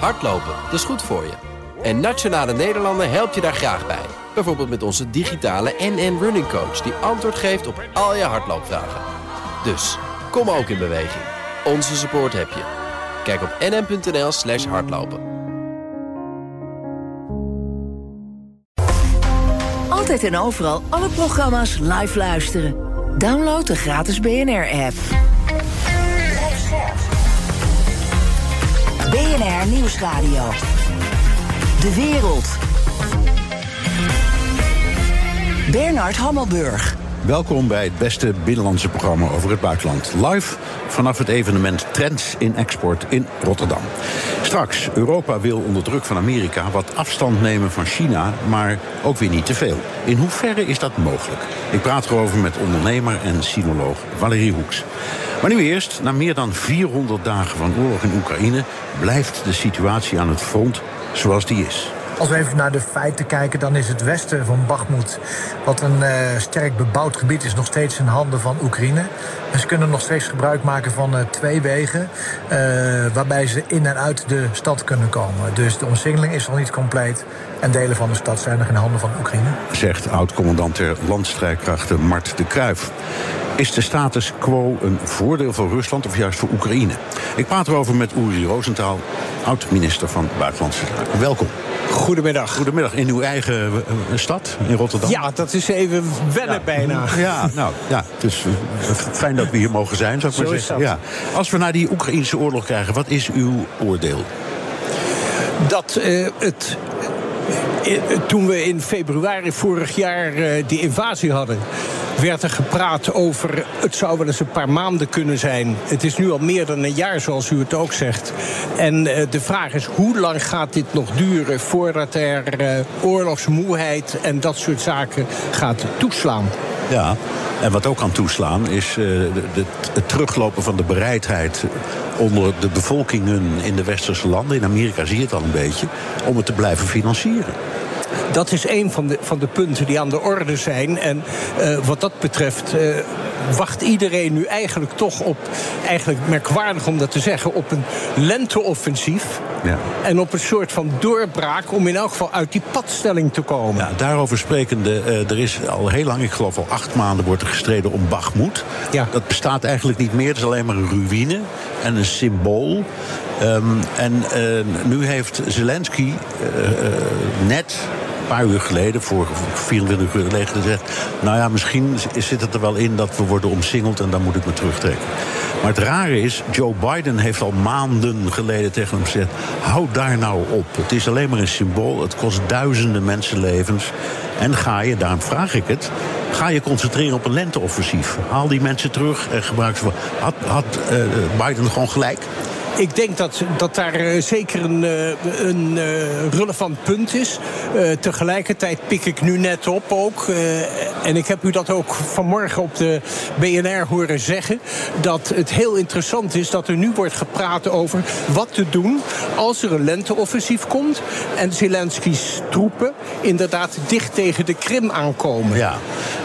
Hardlopen, dat is goed voor je. En Nationale Nederlanden helpt je daar graag bij. Bijvoorbeeld met onze digitale NN Running Coach... die antwoord geeft op al je hardloopvragen. Dus, kom ook in beweging. Onze support heb je. Kijk op nn.nl slash hardlopen. Altijd en overal alle programma's live luisteren. Download de gratis BNR-app. BNR Nieuwsradio. De wereld. Bernard Hammelburg. Welkom bij het beste binnenlandse programma over het buitenland. Live vanaf het evenement Trends in Export in Rotterdam. Straks, Europa wil onder druk van Amerika wat afstand nemen van China, maar ook weer niet te veel. In hoeverre is dat mogelijk? Ik praat erover met ondernemer en sinoloog Valerie Hoeks. Maar nu eerst, na meer dan 400 dagen van oorlog in Oekraïne, blijft de situatie aan het front zoals die is. Als we even naar de feiten kijken, dan is het westen van Bakhmut, wat een uh, sterk bebouwd gebied is, nog steeds in handen van Oekraïne. En ze kunnen nog steeds gebruik maken van uh, twee wegen, uh, waarbij ze in en uit de stad kunnen komen. Dus de omsingeling is nog niet compleet. En delen van de stad zijn nog in handen van Oekraïne. Zegt oud-commandant der landstrijdkrachten Mart de Kruif. Is de status quo een voordeel voor Rusland of juist voor Oekraïne? Ik praat erover met Uri Rosenthal, oud-minister van Buitenlandse Zaken. Welkom. Goedemiddag. Goedemiddag. In uw eigen uh, stad, in Rotterdam? Ja, dat is even wennen ja. bijna. Ja, nou, ja, het is uh, fijn dat we hier mogen zijn, zou ik Zo maar is zeggen. Ja. Als we naar die Oekraïnse oorlog krijgen, wat is uw oordeel? Dat uh, het toen we in februari vorig jaar die invasie hadden, werd er gepraat over het zou wel eens een paar maanden kunnen zijn. Het is nu al meer dan een jaar, zoals u het ook zegt. En uh, de vraag is, hoe lang gaat dit nog duren voordat er uh, oorlogsmoeheid en dat soort zaken gaat toeslaan? Ja, en wat ook kan toeslaan is de, de, het teruglopen van de bereidheid onder de bevolkingen in de westerse landen. In Amerika zie je het al een beetje, om het te blijven financieren. Dat is een van de, van de punten die aan de orde zijn. En uh, wat dat betreft uh, wacht iedereen nu eigenlijk toch op, eigenlijk merkwaardig om dat te zeggen, op een lenteoffensief. Ja. En op een soort van doorbraak om in elk geval uit die padstelling te komen. Ja, daarover sprekende, uh, er is al heel lang, ik geloof al acht maanden, wordt er gestreden om Bakhmut. Ja. Dat bestaat eigenlijk niet meer, het is alleen maar een ruïne en een symbool. Um, en nu heeft Zelensky net paar uur geleden, voor 24 uur geleden, gezegd... nou ja, misschien zit het er wel in dat we worden omsingeld en dan moet ik me terugtrekken. Maar het rare is, Joe Biden heeft al maanden geleden tegen hem gezegd... hou daar nou op. Het is alleen maar een symbool. Het kost duizenden mensenlevens. En ga je, daarom vraag ik het... ga je concentreren op een lenteoffensief. Haal die mensen terug en gebruik ze... Had, had uh, Biden gewoon gelijk? Ik denk dat, dat daar uh, zeker een, uh, een uh, relevant punt is. tegelijkertijd pik ik nu net op ook. en ik heb u dat ook vanmorgen op de BNR horen zeggen. Dat het heel interessant is dat er nu wordt gepraat over wat te doen als er een lenteoffensief komt. En Zelensky's troepen inderdaad dicht tegen de Krim aankomen. Ja,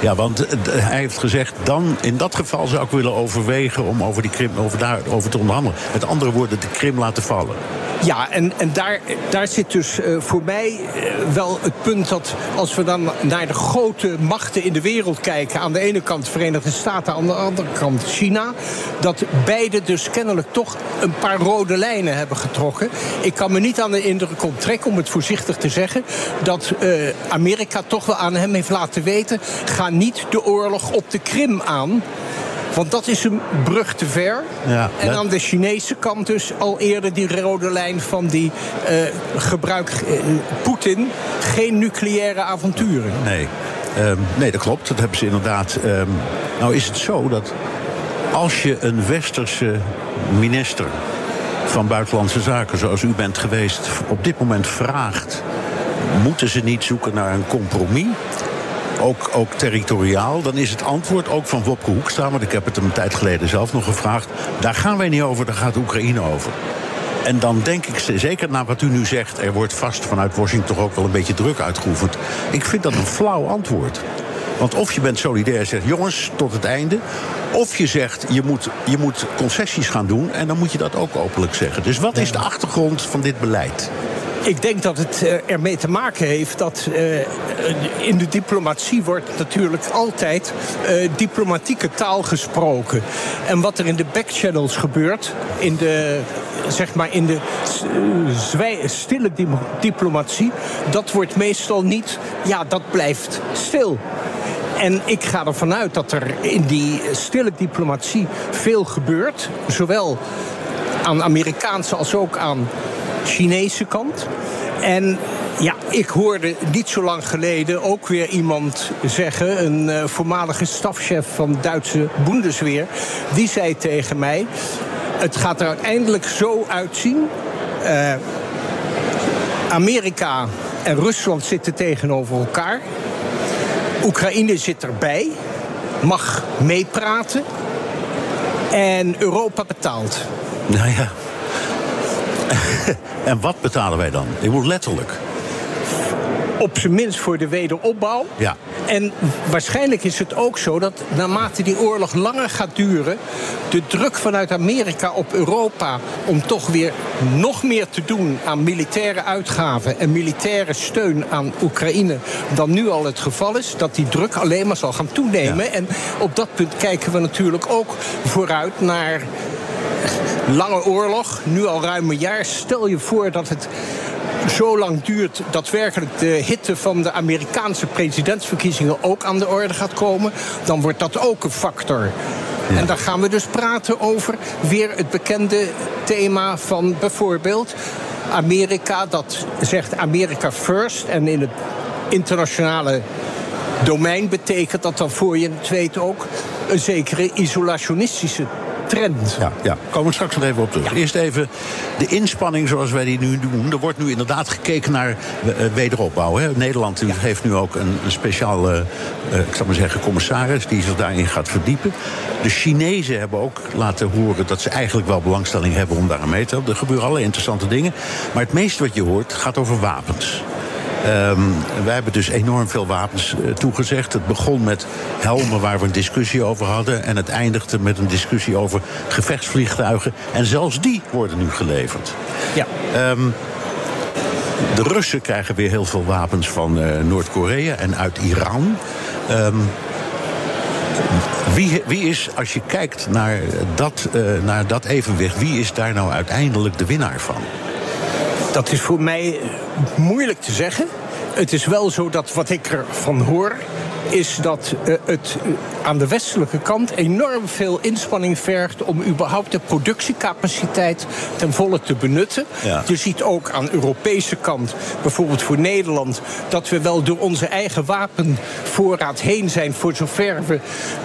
ja want hij heeft gezegd, dan in dat geval zou ik willen overwegen om over die Krim over daarover te onderhandelen. Met andere de Krim laten vallen. Ja, en, en daar, daar zit dus uh, voor mij uh, wel het punt dat als we dan naar de grote machten in de wereld kijken, aan de ene kant de Verenigde Staten, aan de andere kant China, dat beide dus kennelijk toch een paar rode lijnen hebben getrokken. Ik kan me niet aan de indruk onttrekken, om het voorzichtig te zeggen, dat uh, Amerika toch wel aan hem heeft laten weten: ga niet de oorlog op de Krim aan. Want dat is een brug te ver. Ja, en aan de Chinese kant dus al eerder die rode lijn van die uh, gebruik uh, Poetin geen nucleaire avonturen. Nee. Um, nee, dat klopt. Dat hebben ze inderdaad. Um, nou is het zo dat als je een westerse minister van Buitenlandse Zaken, zoals u bent geweest, op dit moment vraagt: moeten ze niet zoeken naar een compromis? Ook, ook territoriaal, dan is het antwoord ook van Wopke Hoekstra... want ik heb het hem een tijd geleden zelf nog gevraagd... daar gaan wij niet over, daar gaat Oekraïne over. En dan denk ik, zeker na wat u nu zegt... er wordt vast vanuit Washington toch ook wel een beetje druk uitgeoefend. Ik vind dat een flauw antwoord. Want of je bent solidair en zegt, jongens, tot het einde. Of je zegt, je moet, je moet concessies gaan doen. En dan moet je dat ook openlijk zeggen. Dus wat is de achtergrond van dit beleid? Ik denk dat het uh, ermee te maken heeft dat uh, in de diplomatie wordt natuurlijk altijd uh, diplomatieke taal gesproken. En wat er in de backchannels gebeurt, in de, zeg maar in de stille diplomatie, dat wordt meestal niet, ja, dat blijft stil. En ik ga ervan uit dat er in die stille diplomatie veel gebeurt. Zowel aan Amerikaanse als ook aan Chinese kant. En ja, ik hoorde niet zo lang geleden ook weer iemand zeggen, een uh, voormalige stafchef van Duitse Bundesweer, die zei tegen mij: Het gaat er uiteindelijk zo uitzien. Uh, Amerika en Rusland zitten tegenover elkaar. Oekraïne zit erbij, mag meepraten. En Europa betaalt. Nou ja. En wat betalen wij dan? Ik moet letterlijk. Op zijn minst voor de wederopbouw. Ja. En waarschijnlijk is het ook zo dat naarmate die oorlog langer gaat duren, de druk vanuit Amerika op Europa om toch weer nog meer te doen aan militaire uitgaven en militaire steun aan Oekraïne dan nu al het geval is, dat die druk alleen maar zal gaan toenemen. Ja. En op dat punt kijken we natuurlijk ook vooruit naar lange oorlog, nu al ruim een jaar. Stel je voor dat het zo lang duurt dat werkelijk de hitte van de Amerikaanse presidentsverkiezingen ook aan de orde gaat komen, dan wordt dat ook een factor. Ja. En dan gaan we dus praten over weer het bekende thema van bijvoorbeeld Amerika, dat zegt Amerika first. En in het internationale domein betekent dat dan voor je het weet ook een zekere isolationistische trend. Ja, ja. komen we straks nog even op terug. Ja. Eerst even de inspanning zoals wij die nu doen. Er wordt nu inderdaad gekeken naar uh, wederopbouw. Hè. Nederland ja. heeft nu ook een, een speciale, uh, ik zal maar zeggen, commissaris die zich daarin gaat verdiepen. De Chinezen hebben ook laten horen dat ze eigenlijk wel belangstelling hebben om daar aan mee te helpen. Er gebeuren allerlei interessante dingen. Maar het meeste wat je hoort gaat over wapens. Um, wij hebben dus enorm veel wapens uh, toegezegd. Het begon met helmen waar we een discussie over hadden. En het eindigde met een discussie over gevechtsvliegtuigen. En zelfs die worden nu geleverd. Ja. Um, de Russen krijgen weer heel veel wapens van uh, Noord-Korea en uit Iran. Um, wie, wie, is, als je kijkt naar dat, uh, naar dat evenwicht, wie is daar nou uiteindelijk de winnaar van? Dat is voor mij moeilijk te zeggen. Het is wel zo dat wat ik ervan hoor is dat uh, het uh, aan de westelijke kant enorm veel inspanning vergt om überhaupt de productiecapaciteit ten volle te benutten. Ja. Je ziet ook aan de Europese kant, bijvoorbeeld voor Nederland, dat we wel door onze eigen wapenvoorraad heen zijn, voor zover we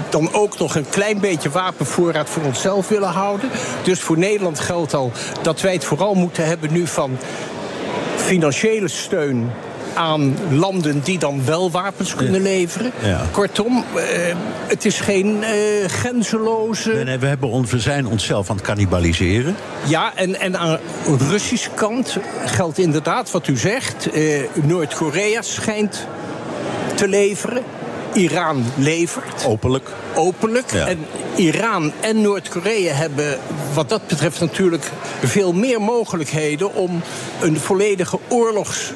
dan ook nog een klein beetje wapenvoorraad voor onszelf willen houden. Dus voor Nederland geldt al dat wij het vooral moeten hebben nu van financiële steun aan landen die dan wel wapens kunnen leveren. Ja. Kortom, uh, het is geen uh, grenzeloze. Nee, nee, we, hebben we zijn onszelf aan het cannibaliseren. Ja, en, en aan de Russische kant geldt inderdaad wat u zegt. Uh, Noord-Korea schijnt te leveren. Iran levert. Openlijk. Openlijk. Ja. En Iran en Noord-Korea hebben wat dat betreft natuurlijk veel meer mogelijkheden om een volledige oorlogs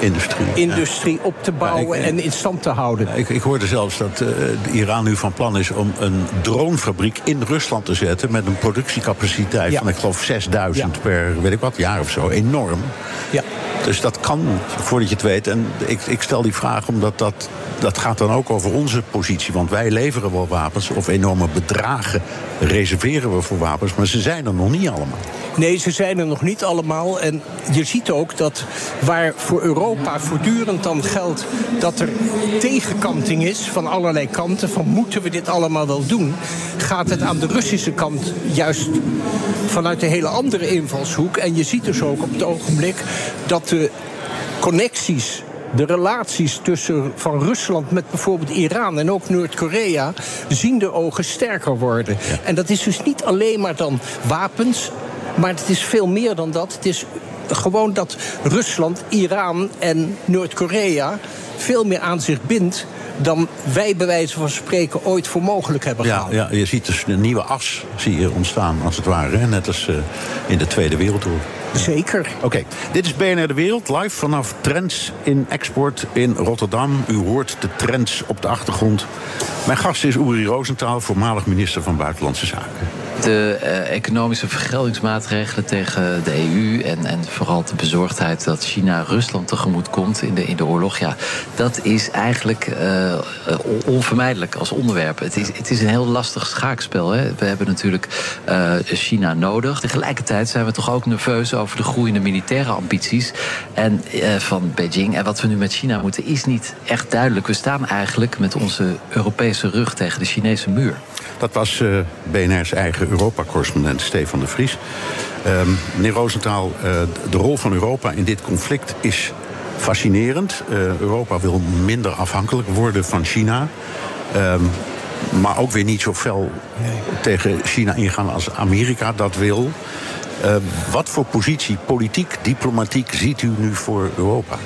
industrie, industrie op te bouwen ja, ik, en in stand te houden. Ik, ik hoorde zelfs dat uh, Iran nu van plan is om een dronefabriek in Rusland te zetten met een productiecapaciteit ja. van ik geloof 6000 per weet ik wat jaar of zo. Enorm. Ja. Dus dat kan, voordat je het weet. En ik, ik stel die vraag omdat dat, dat gaat dan ook over onze positie. Want wij leveren wel wapens of enorme bedragen reserveren we voor wapens. Maar ze zijn er nog niet allemaal. Nee, ze zijn er nog niet allemaal. En je ziet ook dat waar voor Europa voortdurend dan geldt dat er tegenkanting is van allerlei kanten. Van moeten we dit allemaal wel doen? Gaat het aan de Russische kant juist vanuit een hele andere invalshoek. En je ziet dus ook op het ogenblik dat de connecties de relaties tussen van Rusland met bijvoorbeeld Iran en ook Noord-Korea zien de ogen sterker worden. Ja. En dat is dus niet alleen maar dan wapens, maar het is veel meer dan dat. Het is gewoon dat Rusland, Iran en Noord-Korea veel meer aan zich bindt dan wij bij wijze van spreken ooit voor mogelijk hebben Ja, gehouden. ja, je ziet dus een nieuwe as zie je ontstaan, als het ware. Net als eh, in de Tweede Wereldoorlog. Zeker. Oké, dit is BNR De Wereld, live vanaf Trends in Export in Rotterdam. U hoort de trends op de achtergrond. Mijn gast is Uri Rosenthal, voormalig minister van Buitenlandse Zaken. De eh, economische vergeldingsmaatregelen tegen de EU en, en vooral de bezorgdheid dat China Rusland tegemoet komt in de, in de oorlog, ja, dat is eigenlijk eh, eh, on- onvermijdelijk als onderwerp. Het is, het is een heel lastig schaakspel. Hè. We hebben natuurlijk China nodig. Tegelijkertijd zijn we toch ook nerveus over de groeiende militaire ambities en, van Beijing. En wat we nu met China moeten is niet echt duidelijk. We staan eigenlijk met onze Europese rug tegen de Chinese muur. Dat was eh, BNR's eigen Europa-correspondent Stefan de Vries. Ehm, meneer Rosenthal, eh, de rol van Europa in dit conflict is fascinerend. Eh, Europa wil minder afhankelijk worden van China. Ehm, maar ook weer niet zo fel tegen China ingaan als Amerika dat wil. Eh, wat voor positie, politiek, diplomatiek, ziet u nu voor Europa?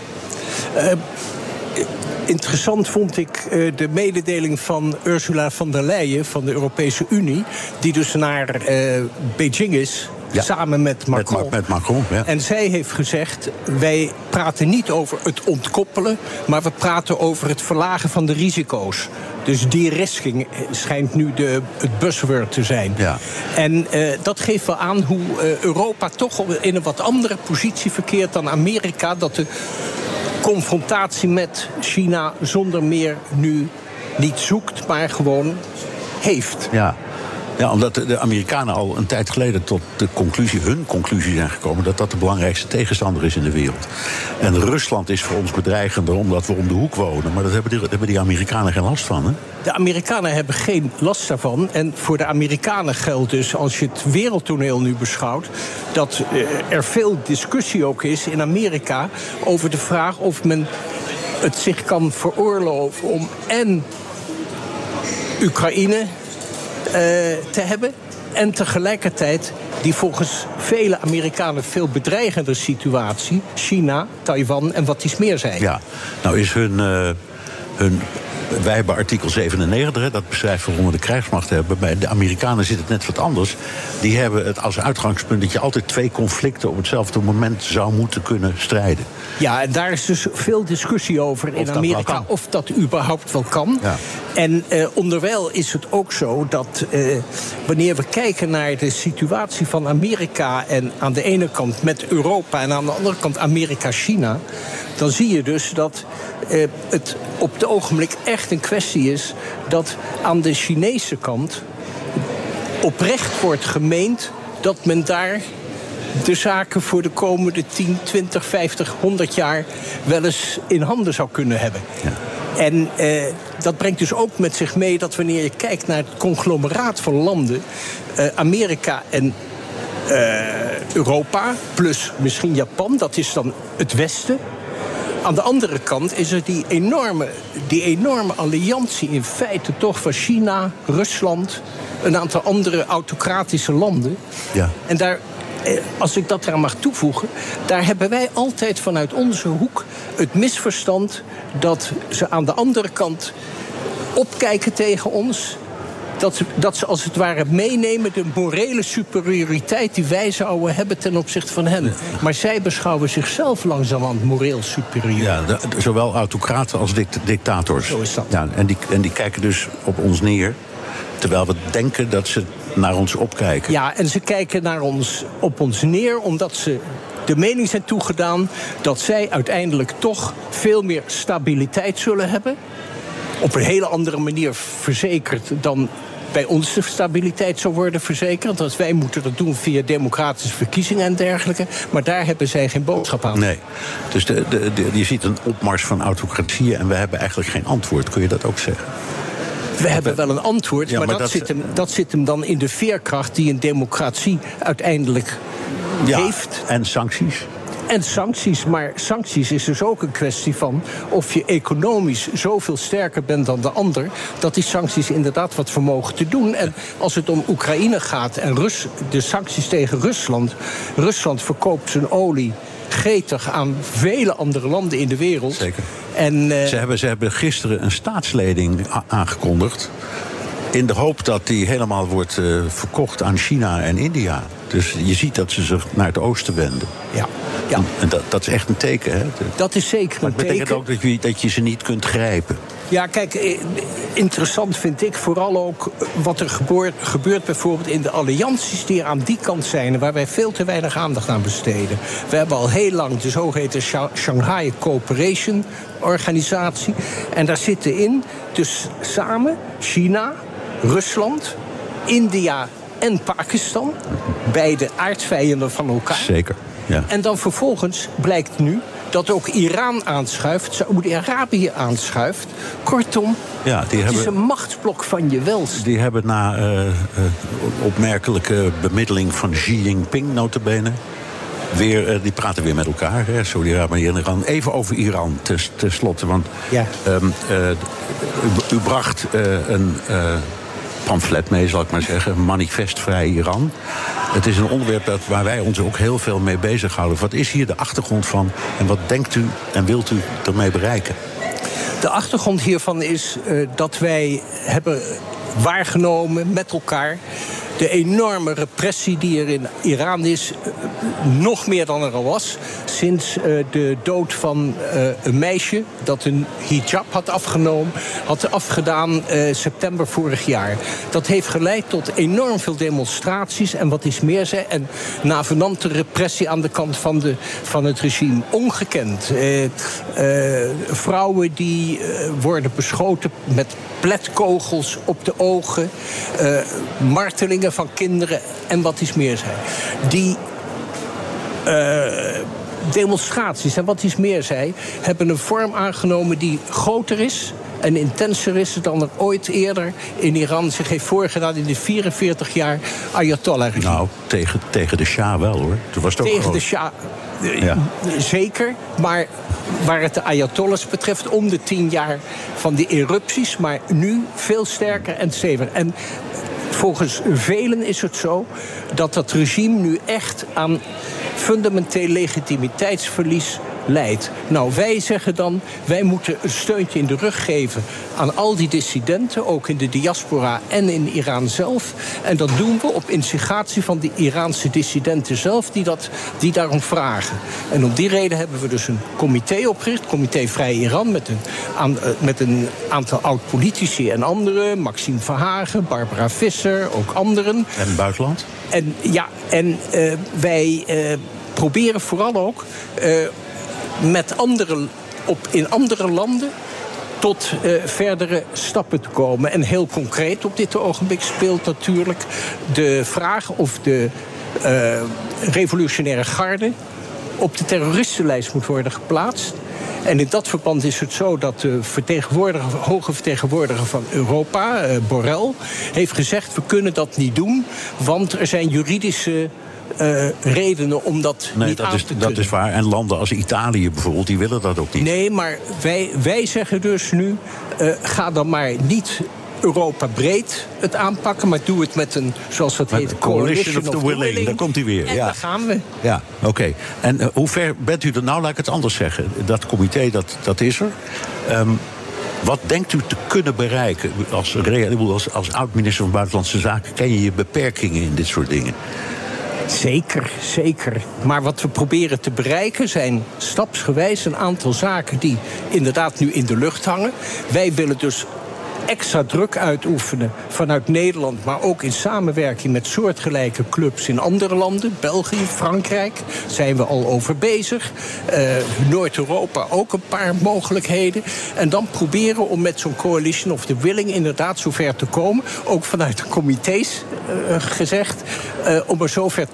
Interessant vond ik eh, de mededeling van Ursula von der Leyen van de Europese Unie, die dus naar eh, Beijing is. Ja. Samen met Macron. Met, met Macron, ja. En zij heeft gezegd: wij praten niet over het ontkoppelen, maar we praten over het verlagen van de risico's. Dus de-risking schijnt nu de, het buzzword te zijn. Ja. En eh, dat geeft wel aan hoe eh, Europa toch in een wat andere positie verkeert dan Amerika. Dat de confrontatie met China zonder meer nu niet zoekt, maar gewoon heeft. Ja. Ja, omdat de- Amerikanen al een tijd geleden tot de conclusie, hun conclusie zijn gekomen dat dat de belangrijkste tegenstander is in de wereld. En Rusland is voor ons bedreigender omdat we om de hoek wonen. Maar dat hebben die, hebben die Amerikanen geen last van. Hè? De Amerikanen hebben geen last daarvan. En voor de Amerikanen geldt dus, als je het wereldtoneel nu beschouwt, dat eh, er veel discussie ook is in Amerika over de vraag of men het zich kan veroorloven om en Oekraïne te hebben. En tegelijkertijd die volgens vele Amerikanen veel bedreigende situatie, China, Taiwan en wat iets meer zijn. Ja, nou is hun, eh, hun wij hebben artikel 97, hè, dat beschrijft waarom we de krijgsmacht hebben. Bij de Amerikanen zit het net wat anders. Die hebben het als uitgangspunt dat je altijd twee conflicten op hetzelfde moment zou moeten kunnen strijden. Ja, en daar is dus veel discussie over in Amerika of dat überhaupt wel kan. Ja. En eh, onderwijl is het ook zo dat eh, wanneer we kijken naar de situatie van Amerika en aan de ene kant met Europa en aan de andere kant Amerika-China, dan zie je dus dat eh, het op het ogenblik echt een kwestie is dat aan de Chinese kant oprecht wordt gemeend dat men daar de zaken voor de komende 10, 20, 50, 100 jaar wel eens in handen zou kunnen hebben. En eh, dat brengt dus ook met zich mee dat wanneer je kijkt naar het conglomeraat van landen, eh, Amerika en eh, Europa, plus misschien Japan, dat is dan het Westen. Aan de andere kant is er die enorme, die enorme alliantie in feite toch van China, Rusland, een aantal andere autocratische landen. Ja. En daar, eh, als ik dat eraan mag toevoegen, daar hebben wij altijd vanuit onze hoek het misverstand dat ze aan de andere kant opkijken tegen ons. Dat ze, dat ze als het ware meenemen de morele superioriteit die wij zouden hebben ten opzichte van hen. Maar zij beschouwen zichzelf langzamerhand moreel superieur. Ja, de- zowel autocraten als dict- dictators. Zo is dat. Ja, en, die, en die kijken dus op ons neer. Terwijl we denken dat ze naar ons opkijken. Ja, en ze kijken naar ons, op ons neer omdat ze de mening zijn toegedaan dat zij uiteindelijk toch veel meer stabiliteit zullen hebben. Op een hele andere manier verzekerd dan bij ons de stabiliteit zou worden verzekerd. Want wij moeten dat doen via democratische verkiezingen en dergelijke. Maar daar hebben zij geen boodschap aan. Nee. Dus de, de, de- je ziet een opmars van autocratieën en we hebben eigenlijk geen antwoord. Kun je dat ook zeggen? We hebben wel een antwoord, Ja, maar, maar dat, dat- zit hem, dat zit hem dan in de veerkracht die een democratie uiteindelijk heeft. En sancties? En sancties, maar sancties is dus ook een kwestie van of je economisch zoveel sterker bent dan de ander, dat die sancties inderdaad wat vermogen te doen. En als het om Oekraïne gaat en Rus, de sancties tegen Rusland, Rusland verkoopt zijn olie gretig aan vele andere landen in de wereld. Zeker. En, ze, hebben, ze hebben gisteren een staatsleding aangekondigd. In de hoop dat die helemaal wordt verkocht aan China en India. Dus je ziet dat ze zich naar het oosten wenden. Ja. ja. En dat, dat is echt een teken, hè? Dat is zeker maar een teken. betekent ook dat je, dat je ze niet kunt grijpen. Ja, kijk, eh, interessant vind ik vooral ook wat er gebeurt, gebeurt bijvoorbeeld in de allianties die er aan die kant zijn, waar wij veel te weinig aandacht aan besteden. We hebben al heel lang de zogeheten Shanghai Cooperation Organisatie. En daar zitten in dus samen China, Rusland, India en Pakistan. Beide aardvijanden van elkaar. Zeker. Ja. En dan vervolgens blijkt nu dat ook Iran aanschuift, Saoedi-Arabië aanschuift. Kortom, ja, die het is een machtsblok van je welst. Die hebben na uh, uh, opmerkelijke bemiddeling van Xi Jinping, notabene... Weer, uh, die praten weer met elkaar, Saudi-Arabië en Iran. Even over Iran, tenslotte. Want ja. um, u, u, bracht een pamflet mee, zal ik maar zeggen. Manifestvrij Iran. Het is een onderwerp dat, waar wij ons ook heel veel mee bezighouden. Wat is hier de achtergrond van en wat denkt u en wilt u ermee bereiken? De achtergrond hiervan is uh, dat wij hebben waargenomen met elkaar de enorme repressie die er in Iran is, eh, nog meer dan er al was. Sinds uh, de dood van uh, een meisje dat een hijab had afgenomen, had afgedaan september vorig jaar. Dat heeft geleid tot enorm veel demonstraties en wat is meer zei, en navenante repressie aan de kant van, de, van het regime. Ongekend. vrouwen die worden beschoten met pletkogels op de ogen, martelingen van kinderen en wat is meer zij. Die uh, demonstraties en wat is meer zij, hebben een vorm aangenomen die groter is en intenser is dan er ooit eerder in Iran zich heeft voorgedaan in de 44 jaar Ayatollah-regime. Nou, tegen, tegen de Shah wel hoor. Toen was het ook tegen de Shah. Eh, ja. Zeker, maar waar het de Ayatollahs betreft, om de tien jaar van die erupties, maar nu veel sterker en steviger. En volgens velen is het zo dat dat regime nu echt aan fundamenteel legitimiteitsverlies leidt. Nou, wij zeggen dan, wij moeten een steuntje in de rug geven aan al die dissidenten, ook in de diaspora en in Iran zelf. En dat doen we op instigatie van de Iraanse dissidenten zelf, die, dat, die daarom vragen. En om die reden hebben we dus een comité opgericht, Comité Vrij Iran, met een, aan, eh, met een aantal oud-politici en anderen, Maxime Verhagen, Barbara Visser, ook anderen. En buitenland? En ja, en uh, wij uh, proberen vooral ook uh, met andere, op, in andere landen tot uh, verdere stappen te komen. En heel concreet op dit ogenblik speelt natuurlijk de vraag of de uh, revolutionaire garde op de terroristenlijst moet worden geplaatst. En in dat verband is het zo dat de vertegenwoordiger, hoge vertegenwoordiger van Europa, uh, Borrell, heeft gezegd: we kunnen dat niet doen, want er zijn juridische uh, redenen om dat nee, niet dat aan is, te kunnen. Dat is waar. En landen als Italië bijvoorbeeld, die willen dat ook niet. Nee, maar wij, wij zeggen dus nu... Uh, ga dan maar niet Europa breed het aanpakken, maar doe het met een, zoals dat met heet, coalition, of, the willing. willing. Daar komt hij weer. En ja. daar gaan we. Ja, oké. Okay. En uh, hoe ver bent u er nou? Laat ik het anders zeggen. Dat comité, dat, dat is er. Um, wat denkt u te kunnen bereiken? Als, als, als oud-minister van Buitenlandse Zaken ken je je beperkingen in dit soort dingen. Zeker, zeker. Maar wat we proberen te bereiken zijn stapsgewijs een aantal zaken die inderdaad nu in de lucht hangen. Wij willen dus extra druk uitoefenen vanuit Nederland, maar ook in samenwerking met soortgelijke clubs in andere landen. België, Frankrijk zijn we al over bezig. Uh, Noord-Europa ook een paar mogelijkheden. En dan proberen om met zo'n coalition of the willing inderdaad zover te komen. Ook vanuit de comité's uh, gezegd. Uh, om er zover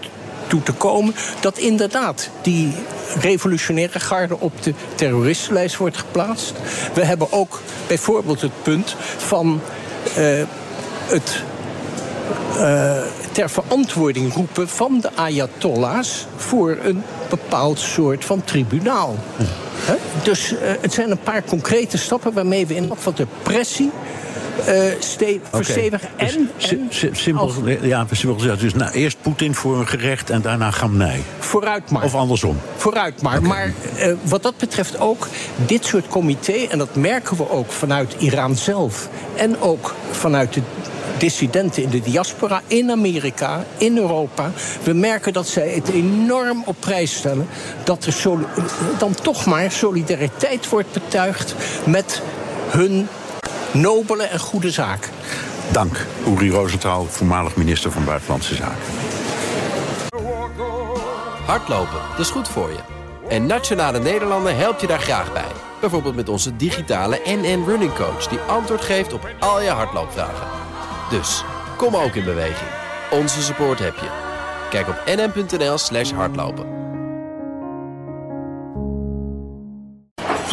toe te komen dat inderdaad die revolutionaire garde op de terroristenlijst wordt geplaatst. We hebben ook bijvoorbeeld het punt van uh, het uh, ter verantwoording roepen van de Ayatollahs voor een bepaald soort van tribunaal. He? Dus uh, het zijn een paar concrete stappen waarmee we in wat de pressie uh, ste verstevigen. Dus en, simpel, ja, simpel gezegd. Dus nou, eerst Poetin voor een gerecht en daarna Gamnij. Vooruit maar. Of andersom. Vooruit maar. Maar uh, wat dat betreft ook, dit soort comité... en dat merken we ook vanuit Iran zelf... en ook vanuit de dissidenten in de diaspora, in Amerika, in Europa. We merken dat zij het enorm op prijs stellen dat er dan toch maar solidariteit wordt betuigd met hun nobele en goede zaak. Dank, Uri Rosenthal, voormalig minister van Buitenlandse Zaken. Hardlopen, dat is goed voor je. En Nationale Nederlanden helpt je daar graag bij. Bijvoorbeeld met onze digitale NN Running Coach... die antwoord geeft op al je hardloopvragen. Dus, kom ook in beweging. Onze support heb je. Kijk op nn.nl slash hardlopen.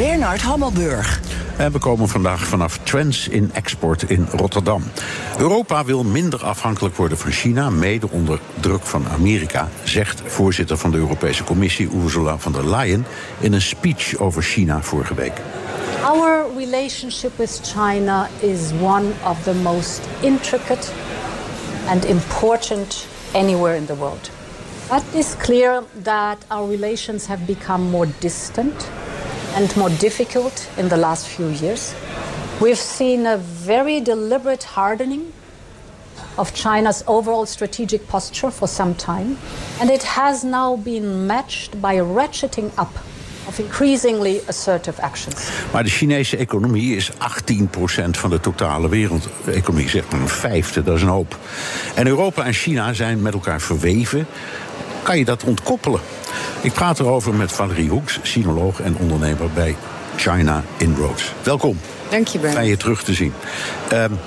Bernard Hammelburg. En we komen vandaag vanaf Trends in Export in Rotterdam. Europa wil minder afhankelijk worden van China, mede onder druk van Amerika, zegt voorzitter van de Europese Commissie Ursula von der Leyen in een speech over China vorige week. Our relationship with China is one of the most intricate and important anywhere in the world. But it's clear that our relations have become more distant and more difficult in the last few years. We've seen a very deliberate hardening of China's overall strategic posture for some time, and it has now been matched by ratcheting up of increasingly assertive actions. Maar de Chinese economie is 18% van de totale wereldeconomie, zeg maar een vijfde, dat is een hoop. En Europa en China zijn met elkaar verweven. Kan je dat ontkoppelen? Ik praat erover met Valerie Hoeks, sinoloog en ondernemer bij China Inroads. Welkom. Dank je, Ben. Fijn je terug te zien. Um,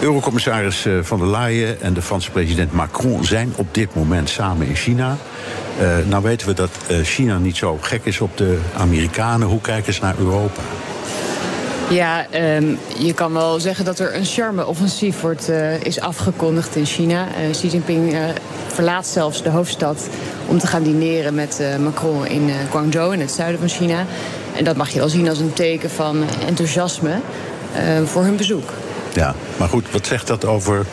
Eurocommissaris eh, van der Leyen en de Franse president Macron zijn op dit moment samen in China. Uh, nou weten we dat uh, China niet zo gek is op de Amerikanen. Hoe kijken ze naar Europa? Ja, um, je kan wel zeggen dat er een charme-offensief wordt, uh, is afgekondigd in China. Xi Jinping verlaat zelfs de hoofdstad om te gaan dineren met Macron in Guangzhou, in het zuiden van China. En dat mag je wel zien als een teken van enthousiasme voor hun bezoek. Ja, maar goed, wat zegt dat over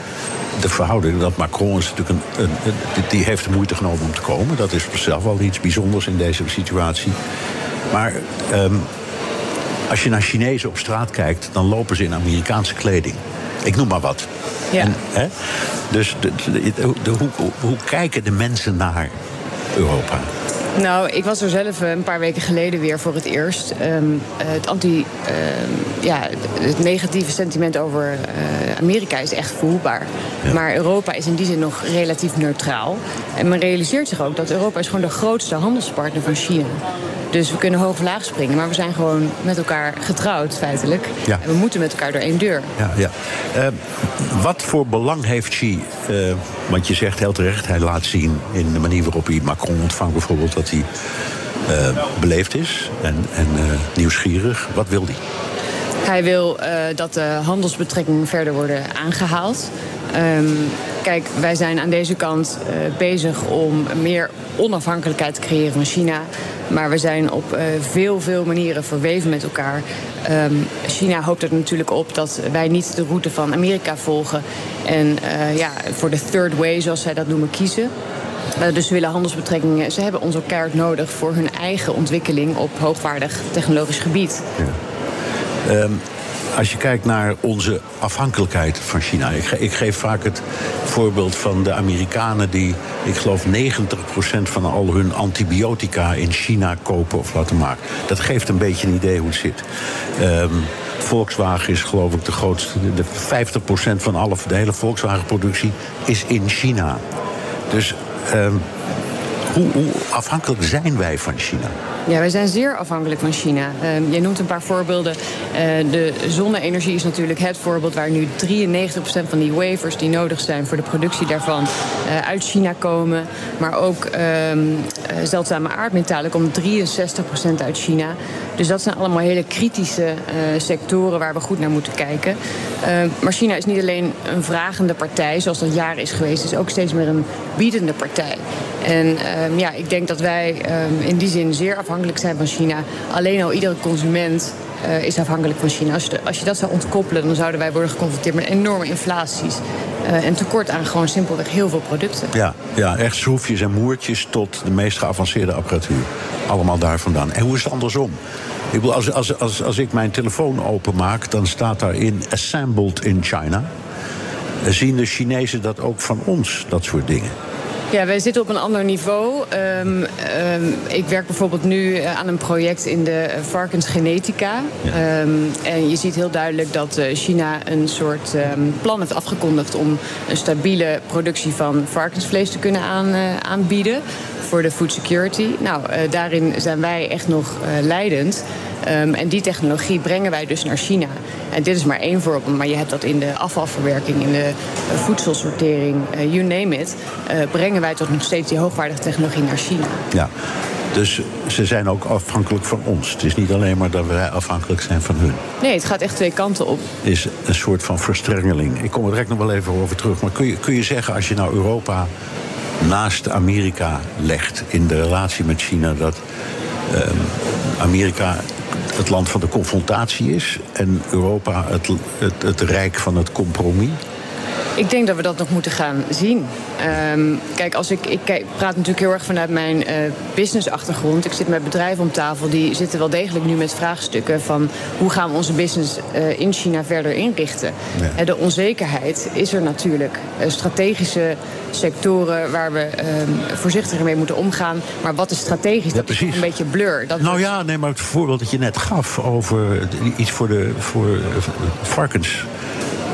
de verhouding? Dat Macron is natuurlijk een, een, die heeft de moeite genomen om te komen. Dat is zelf wel iets bijzonders in deze situatie. Maar um, als je naar Chinezen op straat kijkt, dan lopen ze in Amerikaanse kleding. Ik noem maar wat. Ja. En, hè? Dus de, de, de, hoe, hoe kijken de mensen naar Europa? Nou, ik was er zelf een paar weken geleden weer voor het eerst. Um, het, anti, um, ja, het negatieve sentiment over uh, Amerika is echt voelbaar. Ja. Maar Europa is in die zin nog relatief neutraal. En men realiseert zich ook dat Europa is gewoon de grootste handelspartner van China. Dus we kunnen hoog laag springen, maar we zijn gewoon met elkaar getrouwd, feitelijk. Ja. En we moeten met elkaar door één deur. Ja, ja. Uh, wat voor belang heeft Xi? Uh, want je zegt heel terecht, hij laat zien in de manier waarop hij Macron ontvangt, bijvoorbeeld, dat hij uh, beleefd is en, en nieuwsgierig. Wat wil hij? Hij wil dat de handelsbetrekkingen verder worden aangehaald. Um, kijk, wij zijn aan deze kant uh, bezig om meer onafhankelijkheid te creëren van China. Maar we zijn op uh, veel, veel manieren verweven met elkaar. Um, China hoopt er natuurlijk op dat wij niet de route van Amerika volgen. En uh, ja, voor de third way, zoals zij dat noemen, kiezen. Uh, dus ze willen handelsbetrekkingen. Ze hebben onze kaart nodig voor hun eigen ontwikkeling op hoogwaardig technologisch gebied. Ja. Um, als je kijkt naar onze afhankelijkheid van China. Ik, ge ik, geef vaak het voorbeeld van de Amerikanen die, ik geloof, 90% van al hun antibiotica in China kopen of laten maken. Dat geeft een beetje een idee hoe het zit. Um, Volkswagen is geloof ik de grootste. De 50% van alle, de hele Volkswagen-productie is in China. Dus Hoe, hoe afhankelijk zijn wij van China? Ja, wij zijn zeer afhankelijk van China. Uh, je noemt een paar voorbeelden. Uh, de zonne-energie is natuurlijk het voorbeeld waar nu 93% van die wafers die nodig zijn voor de productie daarvan uh, uit China komen. Maar ook ehm, zeldzame aardmetalen komen 63% uit China. Dus dat zijn allemaal hele kritische sectoren waar we goed naar moeten kijken. maar China is niet alleen een vragende partij, zoals dat jaren is geweest, het is ook steeds meer een biedende partij. En ehm, ja, ik denk dat wij in die zin zeer afhankelijk zijn van China. Alleen al iedere consument uh, is afhankelijk van China. Als je, als je, dat zou ontkoppelen, dan zouden wij worden geconfronteerd met enorme inflaties. Uh, en tekort aan gewoon simpelweg heel veel producten. Ja, ja, echt schroefjes en moertjes tot de meest geavanceerde apparatuur. Allemaal daar vandaan. En hoe is het andersom? Ik bedoel, als, als, als, als ik mijn telefoon openmaak, dan staat daarin assembled in China. Zien de Chinezen dat ook van ons, dat soort dingen? Ja, wij zitten op een ander niveau. Um, um, ik werk bijvoorbeeld nu eh, aan een project in de varkensgenetica. Ja. Um, en je ziet heel duidelijk dat uh, China een soort plan heeft afgekondigd om een stabiele productie van varkensvlees te kunnen aan, uh, aanbieden voor de food security. Nou, daarin zijn wij echt nog leidend. Um, en die technologie brengen wij dus naar China. En dit is maar één voorbeeld, maar je hebt dat in de afvalverwerking, in de uh, voedselsortering, uh, you name it. Uh, brengen wij toch nog steeds die hoogwaardige technologie naar China. Ja. Dus ze zijn ook afhankelijk van ons. Het is niet alleen maar dat wij afhankelijk zijn van hun. Nee, het gaat echt twee kanten op. Het is een soort van verstrengeling. Ik kom er direct nog wel even over terug. Maar kun je, kun je zeggen, als je nou Europa naast Amerika legt in de relatie met China, dat um, Amerika het land van de confrontatie is en Europa het, het, het rijk van het compromis? Ik denk dat we dat nog moeten gaan zien. Um, kijk, als ik, ik kijk, praat natuurlijk heel erg vanuit mijn uh, business-achtergrond. Ik zit met bedrijven om tafel die zitten wel degelijk nu met vraagstukken van hoe gaan we onze business uh, in China verder inrichten. Ja. De onzekerheid is er natuurlijk. Uh, strategische sectoren waar we um, voorzichtiger mee moeten omgaan. Maar wat is strategisch? Ja, dat is een beetje blur. Dat nou ja, nee, maar het voorbeeld dat je net gaf over iets voor de voor varkens.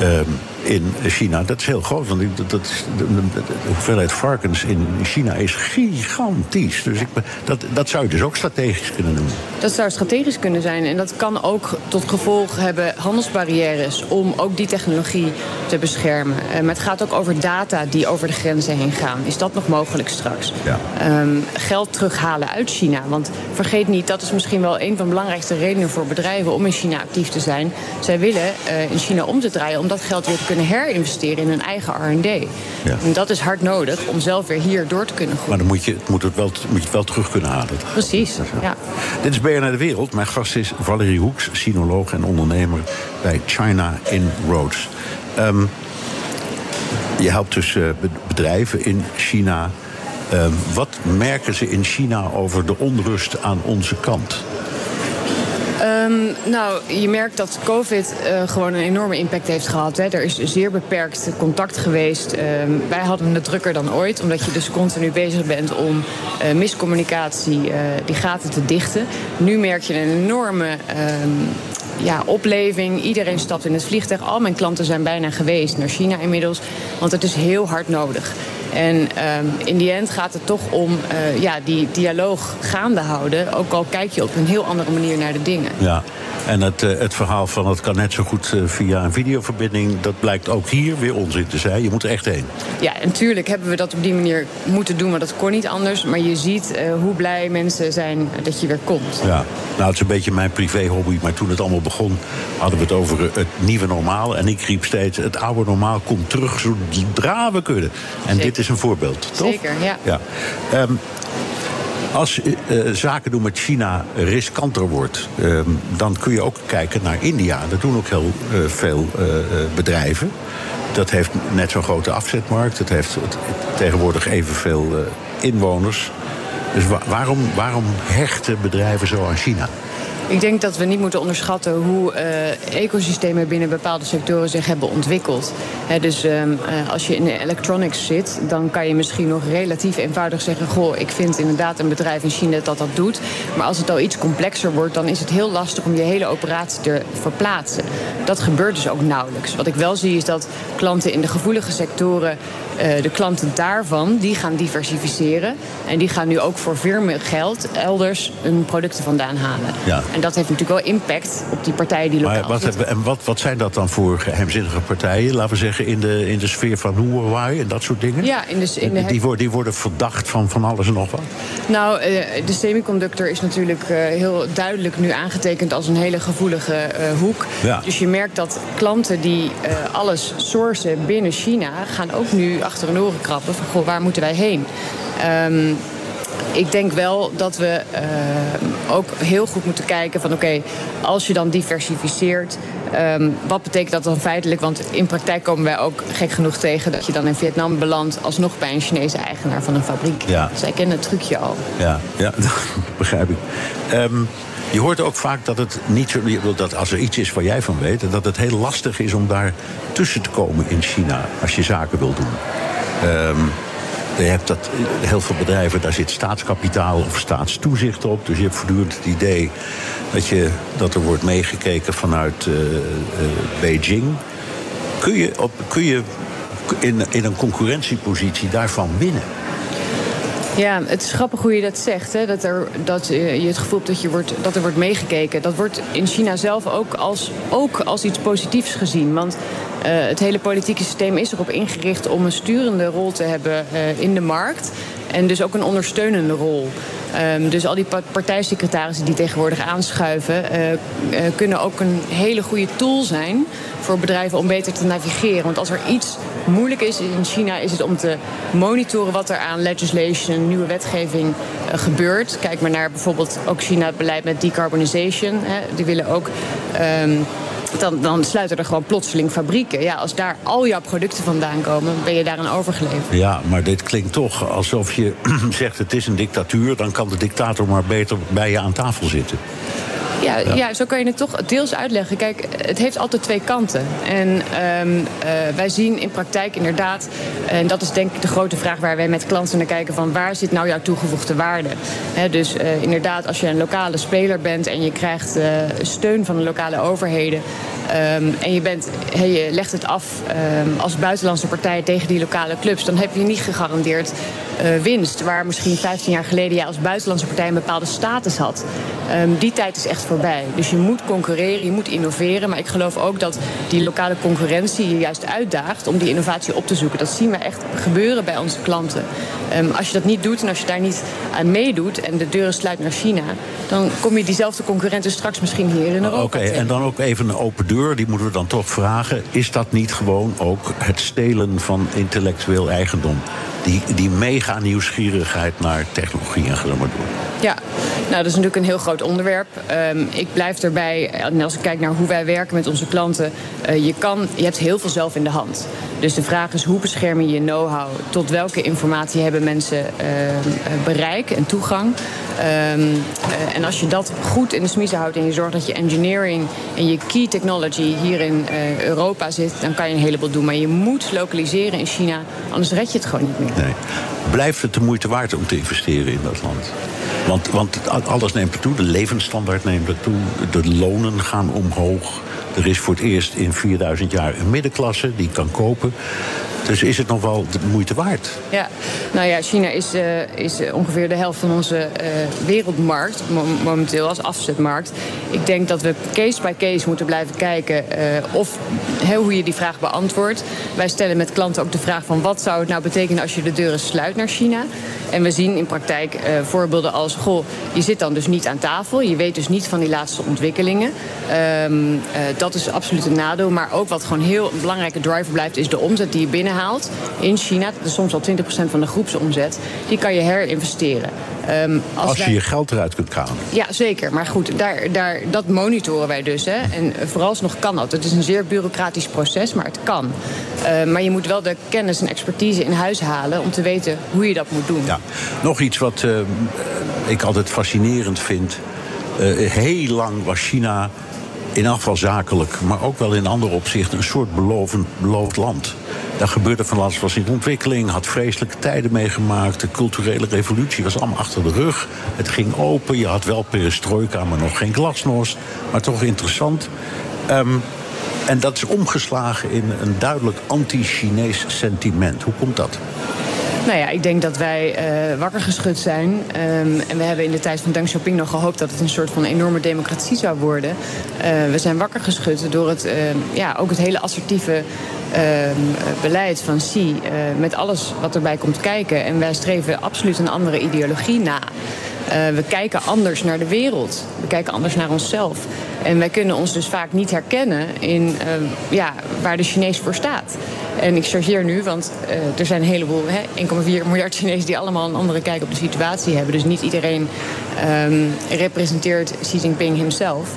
Um, in China. Dat is heel groot, want dat, dat, de, de, hoeveelheid varkens in China is gigantisch. Dus ik, dat, dat zou je dus ook strategisch kunnen doen. Dat zou strategisch kunnen zijn. En dat kan ook tot gevolg hebben handelsbarrières om ook die technologie te beschermen. Uh, maar het gaat ook over data die over de grenzen heen gaan. Is dat nog mogelijk straks? Ja. Um, geld terughalen uit China. Want vergeet niet, dat is misschien wel een van de belangrijkste redenen voor bedrijven om in China actief te zijn. Zij willen uh, in China om te draaien om dat geld weer te kunnen herinvesteren in hun eigen R&D. Ja. En dat is hard nodig om zelf weer hier door te kunnen groeien. Maar dan moet je, moet het, wel, moet je het wel terug kunnen halen. Precies, ja. Dit is BNR De Wereld. Mijn gast is Valerie Hoeks, sinoloog en ondernemer bij China in Roads. Um, je helpt dus uh, bedrijven in China. Um, wat merken ze in China over de onrust aan onze kant? Um, nou, je merkt dat COVID uh, gewoon een enorme impact heeft gehad. Hè. Er is zeer beperkt contact geweest. Um, wij hadden het drukker dan ooit, omdat je dus continu bezig bent om uh, miscommunicatie, uh, die gaten te dichten. Nu merk je een enorme. Ja, opleving. Iedereen stapt in het vliegtuig. Al mijn klanten zijn bijna geweest naar China inmiddels. Want het is heel hard nodig. En um, in die end gaat het toch om uh, ja, die dialoog gaande houden. Ook al kijk je op een heel andere manier naar de dingen. Ja. En het, uh, het verhaal van het kan net zo goed uh, via een videoverbinding... dat blijkt ook hier weer onzin te zijn. Je moet er echt heen. Ja, en natuurlijk hebben we dat op die manier moeten doen... maar dat kon niet anders. Maar je ziet uh, hoe blij mensen zijn dat je weer komt. Ja, nou, het is een beetje mijn privé-hobby. Maar toen het allemaal begon, hadden we het over het nieuwe normaal. En ik riep steeds, het oude normaal komt terug zodra we kunnen. En Zeker. dit is een voorbeeld, toch? Zeker, ja. ja. Um, als uh, zaken doen met China riskanter wordt, uh, dan kun je ook kijken naar India. Dat doen ook heel uh, veel bedrijven. Dat heeft net zo'n grote afzetmarkt. Het heeft tegenwoordig evenveel inwoners. Dus wa waarom, waarom hechten bedrijven zo aan China? Ik denk dat we niet moeten onderschatten hoe uh, ecosystemen binnen bepaalde sectoren zich hebben ontwikkeld. Dus um, uh, als je in de electronics zit, dan kan je misschien nog relatief eenvoudig zeggen: Goh, ik vind inderdaad een bedrijf in China dat dat doet. Maar als het al iets complexer wordt, dan is het heel lastig om je hele operatie te verplaatsen. Dat gebeurt dus ook nauwelijks. Wat ik wel zie is dat klanten in de gevoelige sectoren eh, de klanten daarvan, die gaan diversificeren. En die gaan nu ook voor veel meer geld elders hun producten vandaan halen. Ja. En dat heeft natuurlijk wel impact op die partijen die lokaal Maar wat, hebben- en wat, wat zijn dat dan voor geheimzinnige partijen? Laten we zeggen in de, in de sfeer van Huawei en dat soort dingen? Ja, in de, in de die, worden, die worden verdacht van van alles en nog wat. Nou, eh, de semiconductor is natuurlijk eh, heel duidelijk nu aangetekend als een hele gevoelige eh, hoek. Ja. Dus je merkt dat klanten die eh, alles sourcen binnen China gaan ook nu achter hun oren krabben van goh, waar moeten wij heen? Ehm, ik denk wel dat we eh, ook heel goed moeten kijken van oké, als je dan diversificeert, ehm, wat betekent dat dan feitelijk? Want in praktijk komen wij ook gek genoeg tegen dat je dan in Vietnam belandt alsnog bij een Chinese eigenaar van een fabriek. Ja. Zij kennen het trucje al. Ja, ja dat begrijp ik. Ehm, je hoort ook vaak dat het niet zo, dat als er iets is waar jij van weet, dat het heel lastig is om daar tussen te komen in China als je zaken wil doen. Ehm, je hebt dat, heel veel bedrijven, daar zit staatskapitaal of staatstoezicht op. Dus je hebt voortdurend het idee dat, je, dat er wordt meegekeken vanuit eh, eh, Beijing. Kun je, op, kun je in, in een concurrentiepositie daarvan winnen? Ja, het is grappig hoe je dat zegt. Hè? Dat, er, dat eh, je het gevoel hebt dat, je wordt, dat er wordt meegekeken. Dat wordt in China zelf ook als, ook als iets positiefs gezien. Want eh, het hele politieke systeem is erop ingericht om een sturende rol te hebben eh, in de markt. En dus ook een ondersteunende rol. Ehm, dus al die pa- partijsecretarissen die tegenwoordig aanschuiven, eh, eh, kunnen ook een hele goede tool zijn voor bedrijven om beter te navigeren. Want als er iets moeilijk is in China, is het om te monitoren wat er aan legislation, nieuwe wetgeving eh, gebeurt. Kijk maar naar bijvoorbeeld ook China het beleid met decarbonisation. Die willen ook. ehm, dan, dan sluiten er gewoon plotseling fabrieken. Ja, als daar al jouw producten vandaan komen, ben je daaraan overgeleverd. Ja, maar dit klinkt toch alsof je zegt het is een dictatuur... dan kan de dictator maar beter bij je aan tafel zitten. Ja, Ja. ja. zo kan je het toch deels uitleggen. Kijk, het heeft altijd twee kanten. En ehm, eh, wij zien in praktijk inderdaad, en dat is denk ik de grote vraag waar wij met klanten naar kijken: van waar zit nou jouw toegevoegde waarde? Dus eh, inderdaad, als je een lokale speler bent en je krijgt eh, steun van de lokale overheden. ehm, en je, bent, hey, je legt het af ehm, als buitenlandse partij tegen die lokale clubs, dan heb je niet gegarandeerd winst. Waar misschien 15 jaar geleden jij als buitenlandse partij een bepaalde status had. Die tijd is echt voorbij. Dus je moet concurreren, je moet innoveren. Maar ik geloof ook dat die lokale concurrentie je juist uitdaagt om die innovatie op te zoeken. Dat zien we echt gebeuren bij onze klanten. Ehm, als je dat niet doet en als je daar niet aan meedoet en de deuren sluit naar China, dan kom je diezelfde concurrenten straks misschien hier in Europa. Oké, en dan ook even een open deur, die moeten we dan toch vragen. Is dat niet gewoon ook het stelen van intellectueel eigendom? Die, die mega nieuwsgierigheid naar technologie en ga zo maar door. Ja, nou dat is natuurlijk een heel groot onderwerp. Ehm, ik blijf erbij, en als ik kijk naar hoe wij werken met onze klanten, eh, je, kan, je hebt heel veel zelf in de hand. Dus de vraag is hoe bescherm je je know-how? Tot welke informatie hebben mensen ehm, eh, bereik en toegang? Ehm, eh, en als je dat goed in de smiezen houdt en je zorgt dat je engineering en je key technology hier in eh, Europa zit, dan kan je een heleboel doen. Maar je moet lokaliseren in China, anders red je het gewoon niet meer. Nee. Blijft het de moeite waard om te investeren in dat land? Want, want alles neemt ertoe, de levensstandaard neemt ertoe, de lonen gaan omhoog. Er is voor het eerst in 4000 jaar een middenklasse die kan kopen. Dus is het nog wel de moeite waard? Ja, nou ja, China is, eh, is ongeveer de helft van onze eh, wereldmarkt mo- momenteel als afzetmarkt. Ik denk dat we case by case moeten blijven kijken eh, of, hè, hoe je die vraag beantwoordt. Wij stellen met klanten ook de vraag van wat zou het nou betekenen als je de deuren sluit naar China. En we zien in praktijk voorbeelden als, goh, je zit dan dus niet aan tafel. Je weet dus niet van die laatste ontwikkelingen. Ehm, eh, dat is absoluut een nadeel. Maar ook wat gewoon heel belangrijke driver blijft, is de omzet die je binnenhaalt in China. Dat is soms al 20% van de groepsomzet. Die kan je herinvesteren. Ehm, Als, je je geld eruit kunt halen. ja, zeker. Maar goed, daar, daar, dat monitoren wij dus. Hè. En vooralsnog kan dat. Het is een zeer bureaucratisch proces, maar het kan. Eh, maar je moet wel de kennis en expertise in huis halen... om te weten hoe je dat moet doen. Ja. Nog iets wat eh, ik altijd fascinerend vind. Eh, heel lang was China, in elk geval zakelijk, maar ook wel in andere opzichten, een soort belovend, beloofd land. Daar gebeurde van alles, was in ontwikkeling, had vreselijke tijden meegemaakt. De culturele revolutie was allemaal achter de rug. Het ging open, je had wel perestroika, maar nog geen glasnost. Maar toch interessant. Ehm, En dat is omgeslagen in een duidelijk anti-Chinees sentiment. Hoe komt dat? Nou ja, ik denk dat wij uh, wakker geschud zijn. Um, en we hebben in de tijd van Deng Xiaoping nog gehoopt dat het een soort van enorme democratie zou worden. Uh, we zijn wakker geschud door het, uh, ja, ook het hele assertieve beleid van Xi. met alles wat erbij komt kijken. En wij streven absoluut een andere ideologie na. We kijken anders naar de wereld. We kijken anders naar onszelf. En wij kunnen ons dus vaak niet herkennen in ja, waar de Chinees voor staat. En ik chargeer nu, want uh, er zijn een heleboel, 1,4 miljard Chinezen die allemaal een andere kijk op de situatie hebben. Dus niet iedereen um, representeert Xi Jinping himself.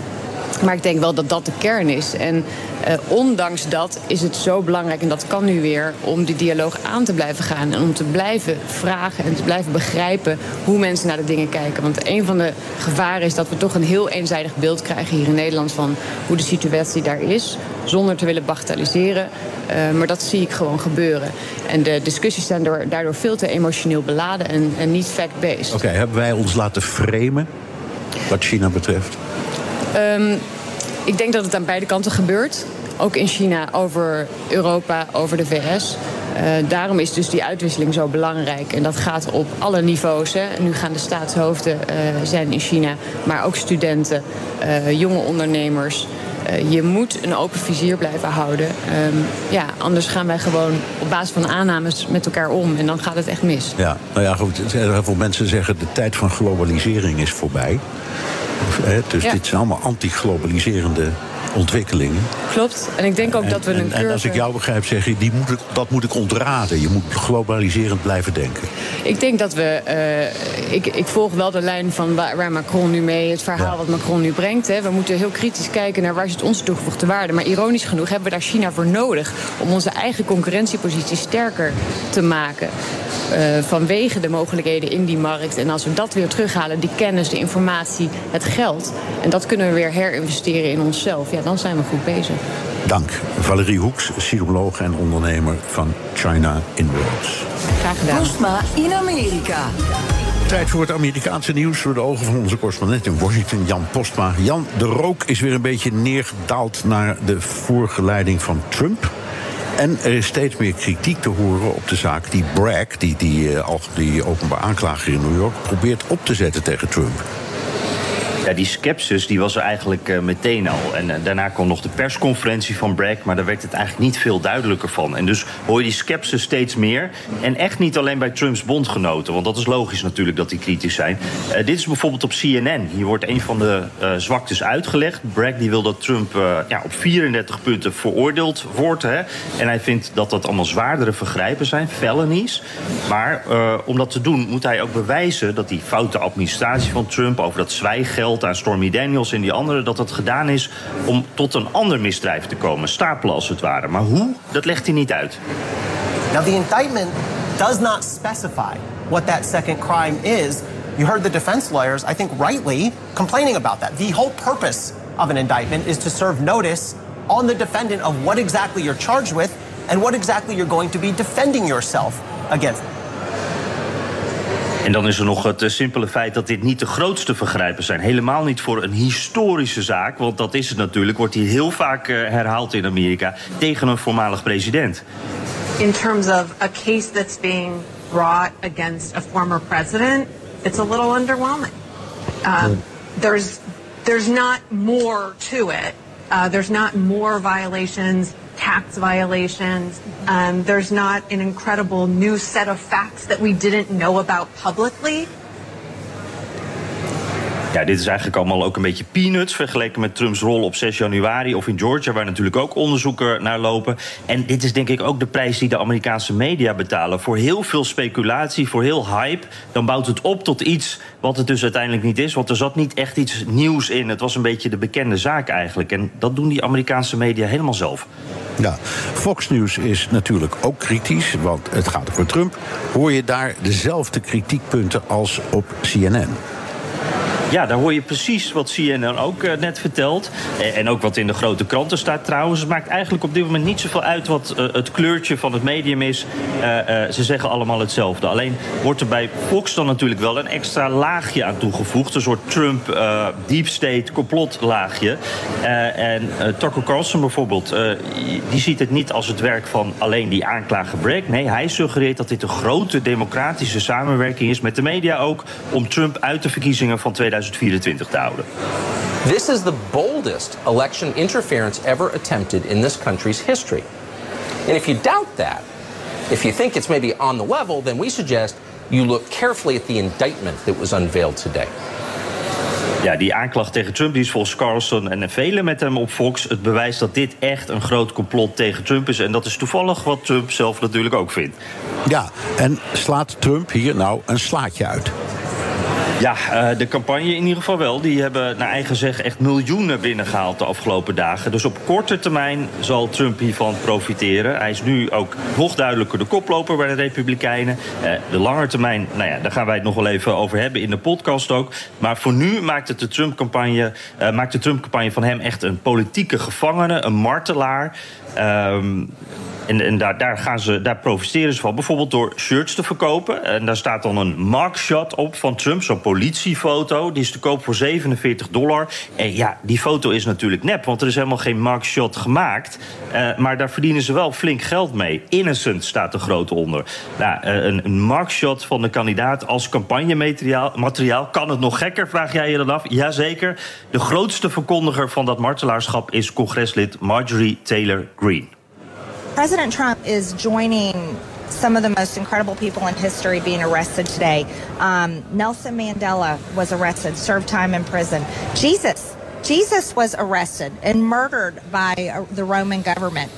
Maar ik denk wel dat dat de kern is. En uh, ondanks dat is het zo belangrijk, en dat kan nu weer, om die dialoog aan te blijven gaan. En om te blijven vragen en te blijven begrijpen hoe mensen naar de dingen kijken. Want een van de gevaren is dat we toch een heel eenzijdig beeld krijgen hier in Nederland van hoe de situatie daar is. Zonder te willen bagatelliseren. Uh, maar dat zie ik gewoon gebeuren. En de discussies zijn door, daardoor veel te emotioneel beladen en, en niet fact-based. Oké, hebben wij ons laten framen wat China betreft? Um, ik denk dat het aan beide kanten gebeurt. Ook in China over Europa, over de VS. Uh, daarom is dus die uitwisseling zo belangrijk. En dat gaat op alle niveaus. Hè. Nu gaan de staatshoofden uh, zijn in China, maar ook studenten, uh, jonge ondernemers. je moet een open vizier blijven houden. Um, ja, anders gaan wij gewoon op basis van aannames met elkaar om. En dan gaat het echt mis. Ja, nou ja, goed. Heel veel mensen zeggen de tijd van globalisering is voorbij. Dus dit zijn allemaal anti-globaliserende ontwikkelingen. Klopt. En ik denk ook en, dat we een en, curve... En als ik jou begrijp, zeg je, die moet ik, dat moet ik ontraden. Je moet globaliserend blijven denken. Ik denk dat we... Uh, ik, ik volg wel de lijn van waar, waar Macron nu mee... het verhaal ja. wat Macron nu brengt. Hè. We moeten heel kritisch kijken naar waar zit onze toegevoegde waarde. Maar ironisch genoeg hebben we daar China voor nodig... om onze eigen concurrentiepositie sterker te maken. Uh, vanwege de mogelijkheden in die markt. En als we dat weer terughalen, die kennis, de informatie, het geld... en dat kunnen we weer herinvesteren in onszelf... Ja, dan zijn we goed bezig. Dank. Valerie Hoeks, psycholoog en ondernemer van China Inroads. Graag gedaan. Postma in Amerika. Tijd voor het Amerikaanse nieuws door de ogen van onze correspondent in Washington, Jan Postma. Jan, de rook is weer een beetje neergedaald naar de voorgeleiding van Trump. En er is steeds meer kritiek te horen op de zaak die Bragg, die, die, uh, die openbaar aanklager in New York, probeert op te zetten tegen Trump. Ja, die skepsis die was er eigenlijk uh, meteen al. En uh, daarna kwam nog de persconferentie van Bragg, maar daar werd het eigenlijk niet veel duidelijker van. En dus hoor je die skepsis steeds meer. En echt niet alleen bij Trumps bondgenoten, want dat is logisch natuurlijk dat die kritisch zijn. Uh, dit is bijvoorbeeld op CNN. Hier wordt een van de zwaktes uitgelegd. Bragg die wil dat Trump ja, op 34 punten veroordeeld wordt. Hè. En hij vindt dat dat allemaal zwaardere vergrijpen zijn, felonies. Maar om dat te doen moet hij ook bewijzen dat die foute administratie van Trump over dat aan Stormy Daniels en die anderen, dat dat gedaan is om tot een ander misdrijf te komen. Stapelen als het ware. Maar hoe, dat legt hij niet uit. Now the indictment does not specify what that second crime is. You heard the defense lawyers, I think rightly, complaining about that. The whole purpose of an indictment is to serve notice on the defendant of what exactly you're charged with and what exactly you're going to be defending yourself against. En dan is er nog het uh, simpele feit dat dit niet de grootste vergrijpen zijn. Helemaal niet voor een historische zaak, want dat is het natuurlijk. Wordt hier heel vaak uh, herhaald in Amerika tegen een voormalig president. In terms of a case that's being brought against a former president, it's a little underwhelming. Um, there's there's not more to it. Uh, there's not more violations tax violations. Um, there's not an incredible new set of facts that we didn't know about publicly. Ja, dit is eigenlijk allemaal ook een beetje peanuts vergeleken met Trumps rol op 6 januari of in Georgia, waar natuurlijk ook onderzoeken naar lopen. En dit is denk ik ook de prijs die de Amerikaanse media betalen. Voor heel veel speculatie, voor heel hype, dan bouwt het op tot iets wat het dus uiteindelijk niet is. Want er zat niet echt iets nieuws in. Het was een beetje de bekende zaak eigenlijk. En dat doen die Amerikaanse media helemaal zelf. Ja, Fox News is natuurlijk ook kritisch, want het gaat over Trump. Hoor je daar dezelfde kritiekpunten als op CNN? Ja, daar hoor je precies wat CNN ook uh, net vertelt. En, ook wat in de grote kranten staat trouwens. Het maakt eigenlijk op dit moment niet zoveel uit wat uh, het kleurtje van het medium is. Uh, ze zeggen allemaal hetzelfde. Alleen wordt er bij Fox dan natuurlijk wel een extra laagje aan toegevoegd. Een soort Trump deep state complotlaagje. en Tucker Carlson bijvoorbeeld, die ziet het niet als het werk van alleen die aanklager Bragg. Nee, hij suggereert dat dit een grote democratische samenwerking is met de media ook... om Trump uit de verkiezingen van 2020 2024 te houden. This is the boldest election interference ever attempted in this country's history. And if you doubt that, if you think it's maybe on the level, then we suggest you look carefully at the indictment that was unveiled today. Ja, die aanklacht tegen Trump die is volgens Carlson en velen met hem op Fox het bewijs dat dit echt een groot complot tegen Trump is. En dat is toevallig wat Trump zelf natuurlijk ook vindt. Ja, en slaat Trump hier nou een slaatje uit? Ja, uh, de campagne in ieder geval wel. Die hebben naar eigen zeg echt miljoenen binnengehaald de afgelopen dagen. Dus op korte termijn zal Trump hiervan profiteren. Hij is nu ook nog duidelijker de koploper bij de Republikeinen. Uh, de lange termijn, nou ja, daar gaan wij het nog wel even over hebben in de podcast ook. Maar voor nu maakt het de Trump-campagne, uh, maakt de Trump-campagne van hem echt een politieke gevangene, een martelaar. Um, en, en daar, gaan ze, daar profiteren ze van. Bijvoorbeeld door shirts te verkopen. En daar staat dan een mugshot op van Trump, zo'n politiefoto. Die is te koop voor 47 dollar. En ja, die foto is natuurlijk nep, want er is helemaal geen mugshot gemaakt. Uh, maar daar verdienen ze wel flink geld mee. Innocent staat er groot onder. Nou, uh, een, een mugshot van de kandidaat als campagnemateriaal materiaal. kan het nog gekker, vraag jij je dan af? Jazeker. De grootste verkondiger van dat martelaarschap is congreslid Marjorie Taylor Greene. President Trump is joining some of the most incredible people in history being arrested today. Um, Nelson Mandela was arrested, served time in prison. Jesus, Jesus was arrested and murdered by uh, the Roman government.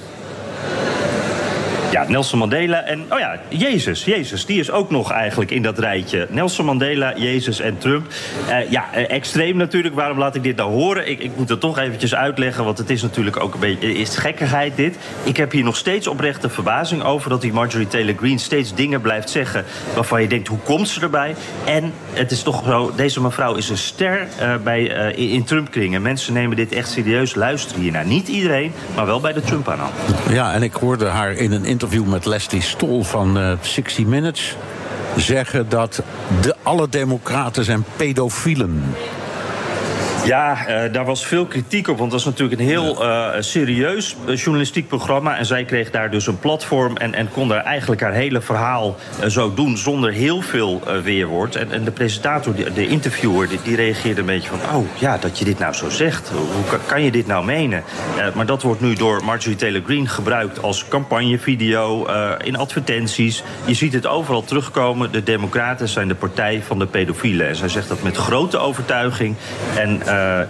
Ja, Nelson Mandela en, oh ja, Jezus. Jezus, die is ook nog eigenlijk in dat rijtje. Nelson Mandela, Jezus en Trump. Uh, ja, uh, extreem natuurlijk. Waarom laat ik dit nou horen? Ik, ik, moet het toch eventjes uitleggen, want het is natuurlijk ook een beetje... is gekkigheid dit. Ik heb hier nog steeds oprechte verbazing over... dat die Marjorie Taylor Greene steeds dingen blijft zeggen... waarvan je denkt, hoe komt ze erbij? En het is toch zo, deze mevrouw is een ster uh, bij, in, in Trump-kringen. Mensen nemen dit echt serieus, luisteren hiernaar. Niet iedereen, maar wel bij de Trump-aanhang. Ja, en ik hoorde haar in een interview met Leslie Stol van uh, 60 Minutes zeggen dat de, alle democraten zijn pedofielen. Ja, uh, daar was veel kritiek op. Want dat was natuurlijk een heel uh, serieus uh, journalistiek programma. En zij kreeg daar dus een platform. En, en kon daar eigenlijk haar hele verhaal zo doen. Zonder heel veel weerwoord. En, en de presentator, de, de interviewer, die, die, reageerde een beetje van. Oh ja, dat je dit nou zo zegt. Hoe kan, kan je dit nou menen? maar dat wordt nu door Marjorie Taylor Greene gebruikt als campagnevideo. in advertenties. Je ziet het overal terugkomen. De Democraten zijn de partij van de pedofielen. En zij zegt dat met grote overtuiging. En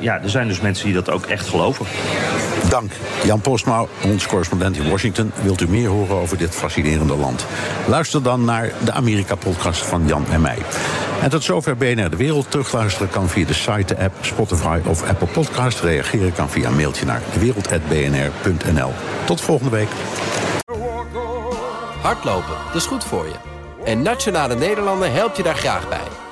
ja, er zijn dus mensen die dat ook echt geloven. Dank. Jan Postma, ons correspondent in Washington. Wilt u meer horen over dit fascinerende land? Luister dan naar de Amerika-podcast van Jan en mij. En tot zover BNR De Wereld. Terugluisteren kan via de site, de app, Spotify of Apple Podcast. Reageren kan via een mailtje naar dewereld.bnr.nl. Tot volgende week. Hardlopen, dat is goed voor je. En Nationale Nederlanden helpt je daar graag bij.